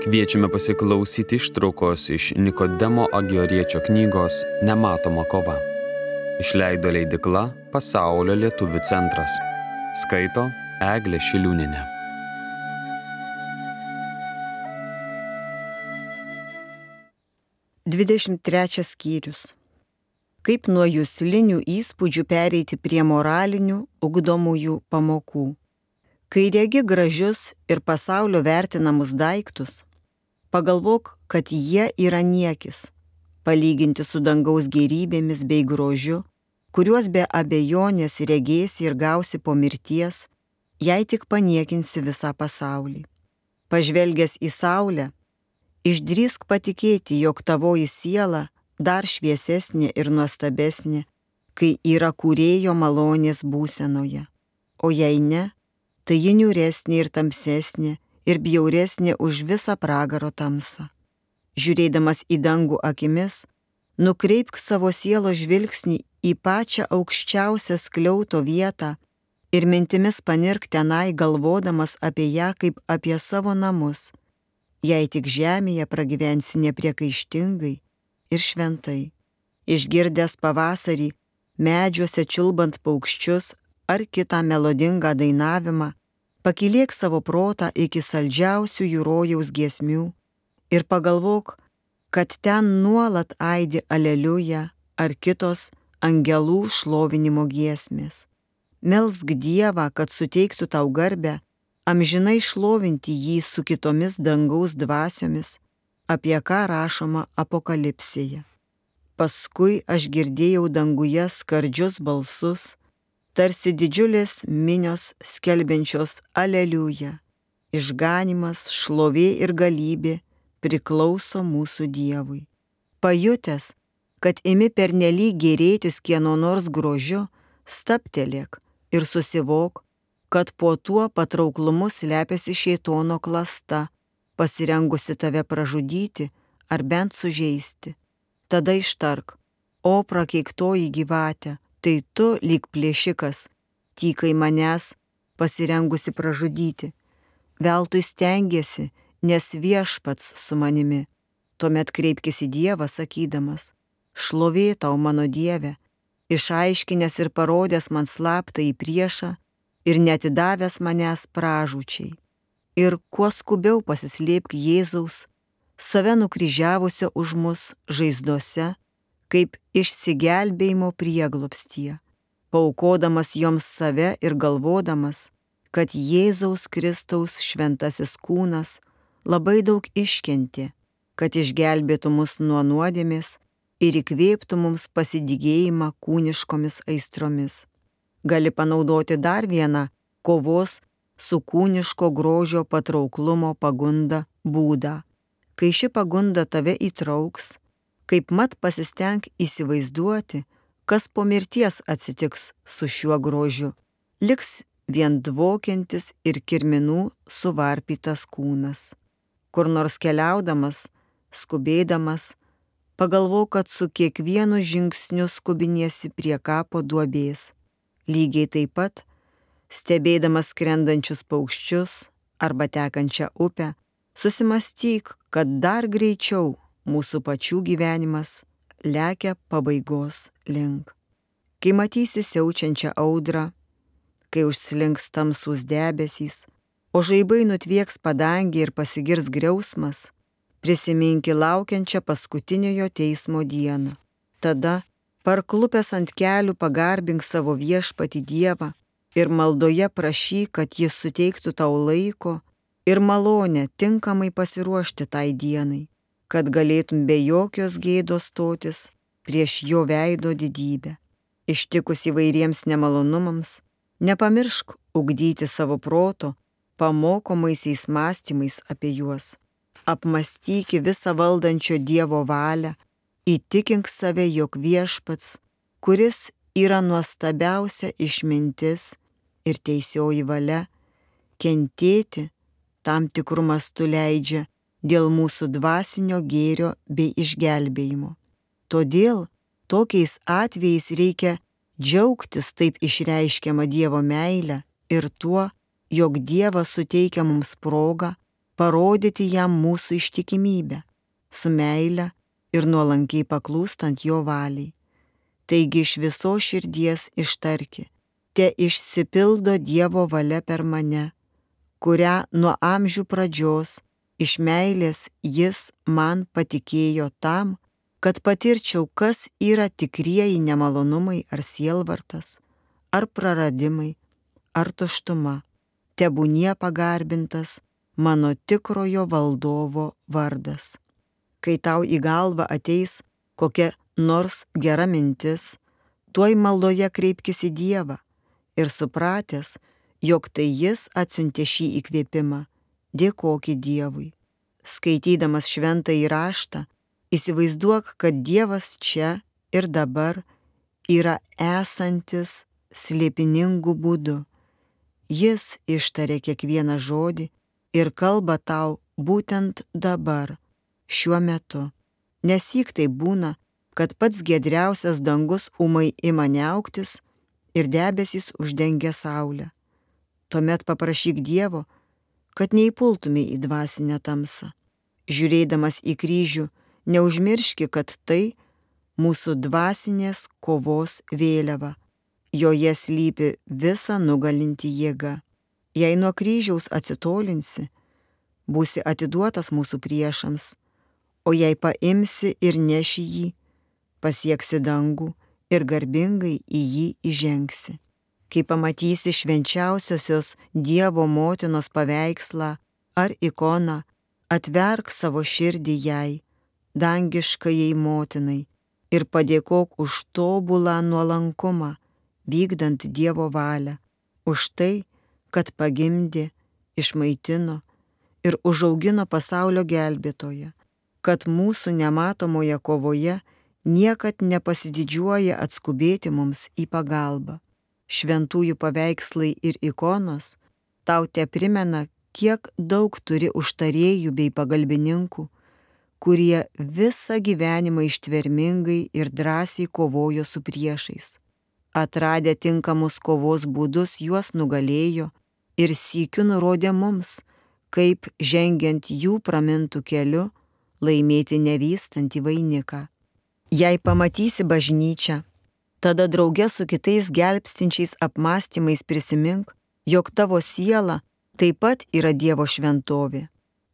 Kviečiame pasiklausyti ištraukos iš Nikodemo Agioriečio knygos Nematoma kova. Išleido leidikla Pasaulio lietuvių centras. Skaito Eglė Šiliūninė. Dvidešimt trečias skyrius. Kaip nuo jūslinių įspūdžių pereiti prie moralinių, ugdomųjų pamokų. Kai regi gražius ir pasaulio vertinamus daiktus, Pagalvok, kad jie yra niekis, palyginti su dangaus gerybėmis bei grožiu, kuriuos be abejonės regėsi ir gausi po mirties, jei tik paniekinsi visą pasaulį. Pažvelgęs į Saulę, išdrįsk patikėti, jog tavoji siela dar šviesesnė ir nuostabesnė, kai yra kūrėjo malonės būsenoje, o jei ne, tai ji niuresnė ir tamsesnė ir bjauresnė už visą pragaro tamsą. Žiūrėdamas į dangų akimis, nukreipk savo sielo žvilgsnį į pačią aukščiausią skliauto vietą ir mintimis panirk tenai galvodamas apie ją kaip apie savo namus, jei tik žemėje pragyvensi nepriekaištingai ir šventai. Išgirdęs pavasarį, medžiuose čiulbant paukščius ar kitą melodingą dainavimą, Pakilėk savo protą iki saldžiausių jų rojaus giesmių ir pagalvok, kad ten nuolat aidi aleliuja ar kitos angelų šlovinimo giesmės. Melsk Dievą, kad suteiktų tau garbę, amžinai šlovinti jį su kitomis dangaus dvasiomis, apie ką rašoma apokalipsėje. Paskui aš girdėjau danguje skardžius balsus, tarsi didžiulės minios skelbiančios aleliuja. Išganimas, šlovė ir galybė priklauso mūsų Dievui. Pajutęs, kad imi pernelyg gerėtis kieno nors grožiu, staptelėk ir susivok, kad po tuo patrauklumu slepiasi šėtono klasta, pasirengusi tave pražudyti ar bent sužeisti. Tada ištark, o prakeiktoji gyvatė, tai tu lyg plėšikas, tykai manęs pasirengusi pražudyti. Veltui stengiasi, nes viešpats su manimi. Tuomet kreipkis į Dievą sakydamas, šlovė tau mano Dieve, išaiškinęs ir parodęs man slaptą į priešą ir netidavęs manęs pražūčiai. Ir kuo skubiau pasislėpk Jėzaus, save nukryžiavusio už mus žaizdose kaip išsigelbėjimo prieglopstyje, paukodamas joms save ir galvodamas, kad Jėzaus Kristaus šventasis kūnas labai daug iškentė, kad išgelbėtų mus nuo nuodėmės ir įkvėptų mums pasidygėjimą kūniškomis aistromis. Gali panaudoti dar vieną kovos su kūniško grožio patrauklumo pagunda būdą. Kai ši pagunda tave įtrauks, kaip mat pasisteng įsivaizduoti, kas po mirties atsitiks su šiuo grožiu. Liks vien dvokiantis ir kirminų suvarpytas kūnas. Kur nors keliaudamas, skubėdamas, pagalvok, kad su kiekvienu žingsniu skubinėsi prie kapo duobės. Lygiai taip pat, stebėdamas skrendančius paukščius arba tekančią upę, susimastyk, kad dar greičiau mūsų pačių gyvenimas lekia pabaigos link. Kai matysi siaučiančią audrą, kai užslinks tamsus debesys, o žaibai nutvieks padangį ir pasigirs griausmas, prisiminki laukiančią paskutiniojo teismo dieną. Tada, parklupęs ant kelių, pagarbink savo viešpati Dievą ir maldoje prašy, kad jis suteiktų tau laiko ir malonę tinkamai pasiruošti tai dienai kad galėtum be jokios gėdos stotis prieš jo veido didybę. Ištikus įvairiems nemalonumams, nepamiršk ugdyti savo proto pamokomaisiais mąstymais apie juos. Apmastyki visą valdančio Dievo valią, įtikink save, jog viešpats, kuris yra nuostabiausia išmintis ir teisioji valia, kentėti tam tikrų mastų leidžia dėl mūsų dvasinio gėrio bei išgelbėjimo. Todėl tokiais atvejais reikia džiaugtis taip išreiškiama Dievo meilė ir tuo, jog Dievas suteikia mums progą parodyti jam mūsų ištikimybę, su meile ir nuolankiai paklūstant jo valiai. Taigi iš viso širdies ištarki, te išsipildo Dievo valia per mane, kurią nuo amžių pradžios iš meilės jis man patikėjo tam, kad patirčiau, kas yra tikrieji nemalonumai ar sielvartas, ar praradimai, ar tuštuma. Tebūnie pagarbintas mano tikrojo valdovo vardas. Kai tau į galvą ateis kokia nors gera mintis, tuoj maldoje kreipkis į Dievą ir supratęs, jog tai Jis atsiuntė šį įkvėpimą, dėkoki Dievui. Skaitydamas šventą įraštą, įsivaizduok, kad Dievas čia ir dabar yra esantis slėpiningų būdų. Jis ištarė kiekvieną žodį ir kalba tau būtent dabar, šiuo metu. Nesyk tai būna, kad pats gedriausias dangus umai ima neauktis ir debesys uždengia saulę. Tuomet paprašyk Dievo, kad neįpultumai į dvasinę tamsą. Žiūrėdamas į kryžių, neužmirški, kad tai mūsų dvasinės kovos vėliava. Joje slypi visa nugalinti jėga. Jei nuo kryžiaus atsitolinsi, būsi atiduotas mūsų priešams, o jei paimsi ir neši jį, pasieksi dangų ir garbingai į jį įžengsi. Kai pamatysi švenčiausiosios Dievo motinos paveikslą ar ikoną, atverk savo širdį jai, dangiškajai motinai ir padėkok už tobulą nuolankumą, vykdant Dievo valią, už tai, kad pagimdė, išmaitino ir užaugino pasaulio gelbėtoje, kad mūsų nematomoje kovoje niekad nepasididžiuoja atskubėti mums į pagalbą. Šventųjų paveikslai ir ikonos tau te primena, kiek daug turi užtarėjų bei pagalbininkų, kurie visą gyvenimą ištvermingai ir drąsiai kovojo su priešais. Atradę tinkamus kovos būdus juos nugalėjo ir sykiu nurodė mums, kaip žengiant jų pramintų keliu laimėti nevystantį vainiką. Jei pamatysi bažnyčią, tada drauge su kitais gelbstinčiais apmąstymais prisimink, jog tavo siela taip pat yra Dievo šventovė.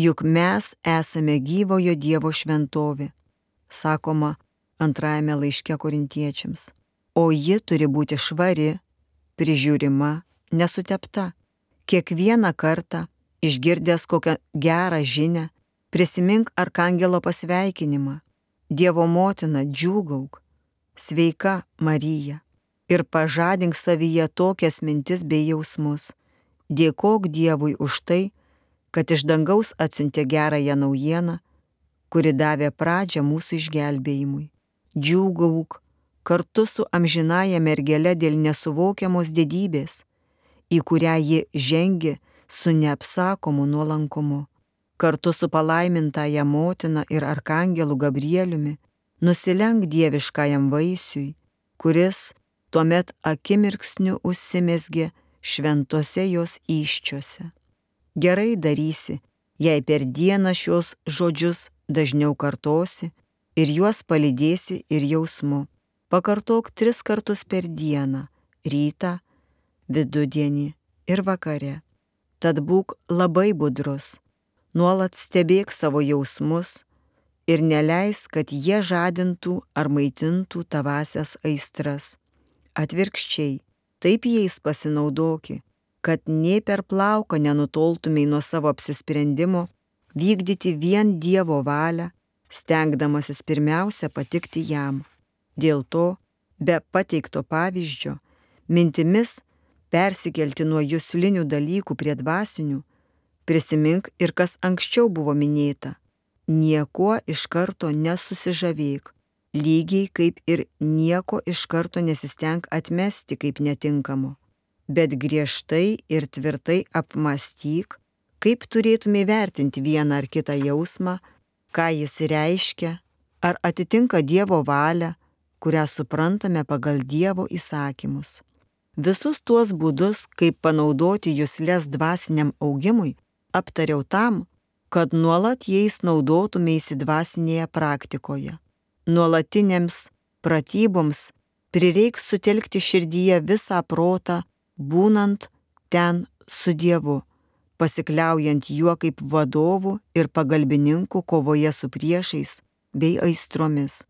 Juk mes esame gyvojo Dievo šventovė, sakoma antrajame laiške korintiečiams. O ji turi būti švari, prižiūrima, nesutepta. Kiekvieną kartą, išgirdęs kokią gerą žinę, prisimink arkangelo pasveikinimą Dievo motina, džiūgauk, sveika Marija ir pažadink savyje tokias mintis bei jausmus. Dėkok Dievui už tai, kad iš dangaus atsiuntė gerąją naujieną, kuri davė pradžią mūsų išgelbėjimui. Džiūgauk kartu su amžinaja mergelė dėl nesuvokiamos didybės, į kurią ji žengi su neapsakomu nuolankumu kartu su palaimintąją motiną ir arkangelu Gabrieliumi, nusilenk dieviškajam vaisiui, kuris tuomet akimirksniu užsimesgė šventose jos iščiose. Gerai darysi, jei per dieną šios žodžius dažniau kartosi ir juos palydėsi ir jausmu. Pakartok tris kartus per dieną - rytą, vidudienį ir vakare. Tad būk labai budrus nuolat stebėk savo jausmus ir neleis, kad jie žadintų ar maitintų tavasias aistras. Atvirkščiai, taip jais pasinaudoki, kad nie per plauką nenutoltumai nuo savo apsisprendimo vykdyti vien Dievo valią, stengdamasis pirmiausia patikti jam. Dėl to, be pateikto pavyzdžio, mintimis persikelti nuo jūslinių dalykų prie dvasinių, Prisimink ir kas anksčiau buvo minėta. Niekuo iš karto nesusižavėk, lygiai kaip ir nieko iš karto nesisteng atmesti kaip netinkamo, bet griežtai ir tvirtai apmastyk, kaip turėtume vertinti vieną ar kitą jausmą, ką jis reiškia, ar atitinka Dievo valią, kurią suprantame pagal Dievo įsakymus. Visus tuos būdus, kaip panaudoti jūslės dvasiniam augimui, aptariau tam, kad nuolat jais naudotumėsi dvasinėje praktikoje. Nuolatinėms pratyboms prireiks sutelkti širdyje visą protą, būnant ten su Dievu, pasikliaujant juo kaip vadovu ir pagalbininku kovoje su priešais bei aistromis.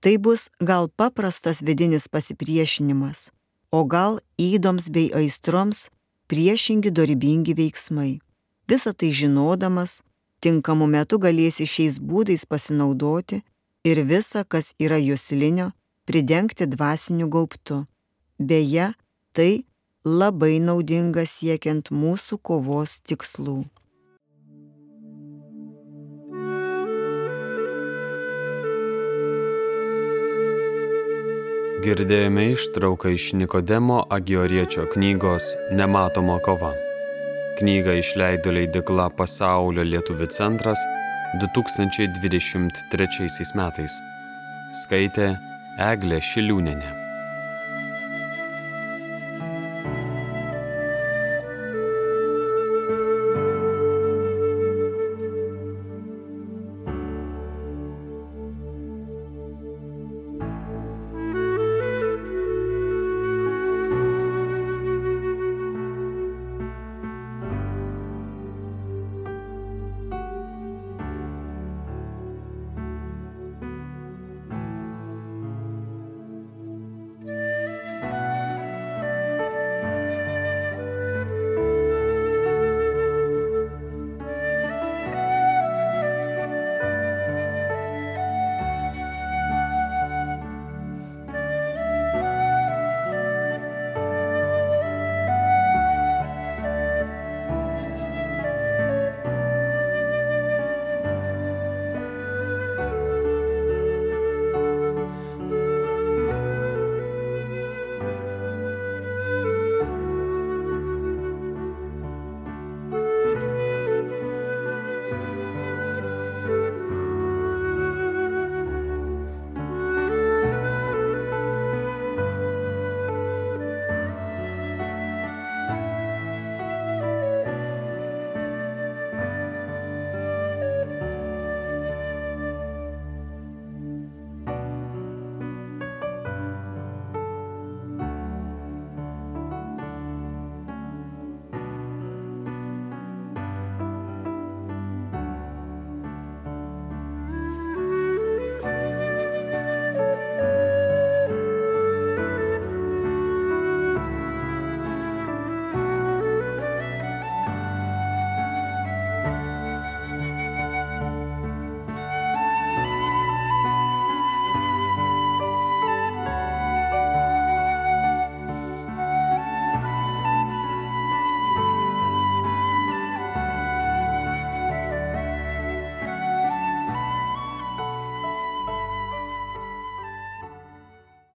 Tai bus gal paprastas vidinis pasipriešinimas, o gal įdoms bei aistroms priešingi dorybingi veiksmai. Visą tai žinodamas, tinkamu metu galėsi šiais būdais pasinaudoti ir visa, kas yra jūslinio, pridengti dvasiniu gaubtu. Beje, tai labai naudinga siekiant mūsų kovos tikslų. Girdėjome ištrauką iš Nikodemo Agioriečio knygos Nematoma kova. Knygą išleido leidikla Pasaulio lietuvių centras 2023 metais. Skaitė Eglė Šiliūnenė.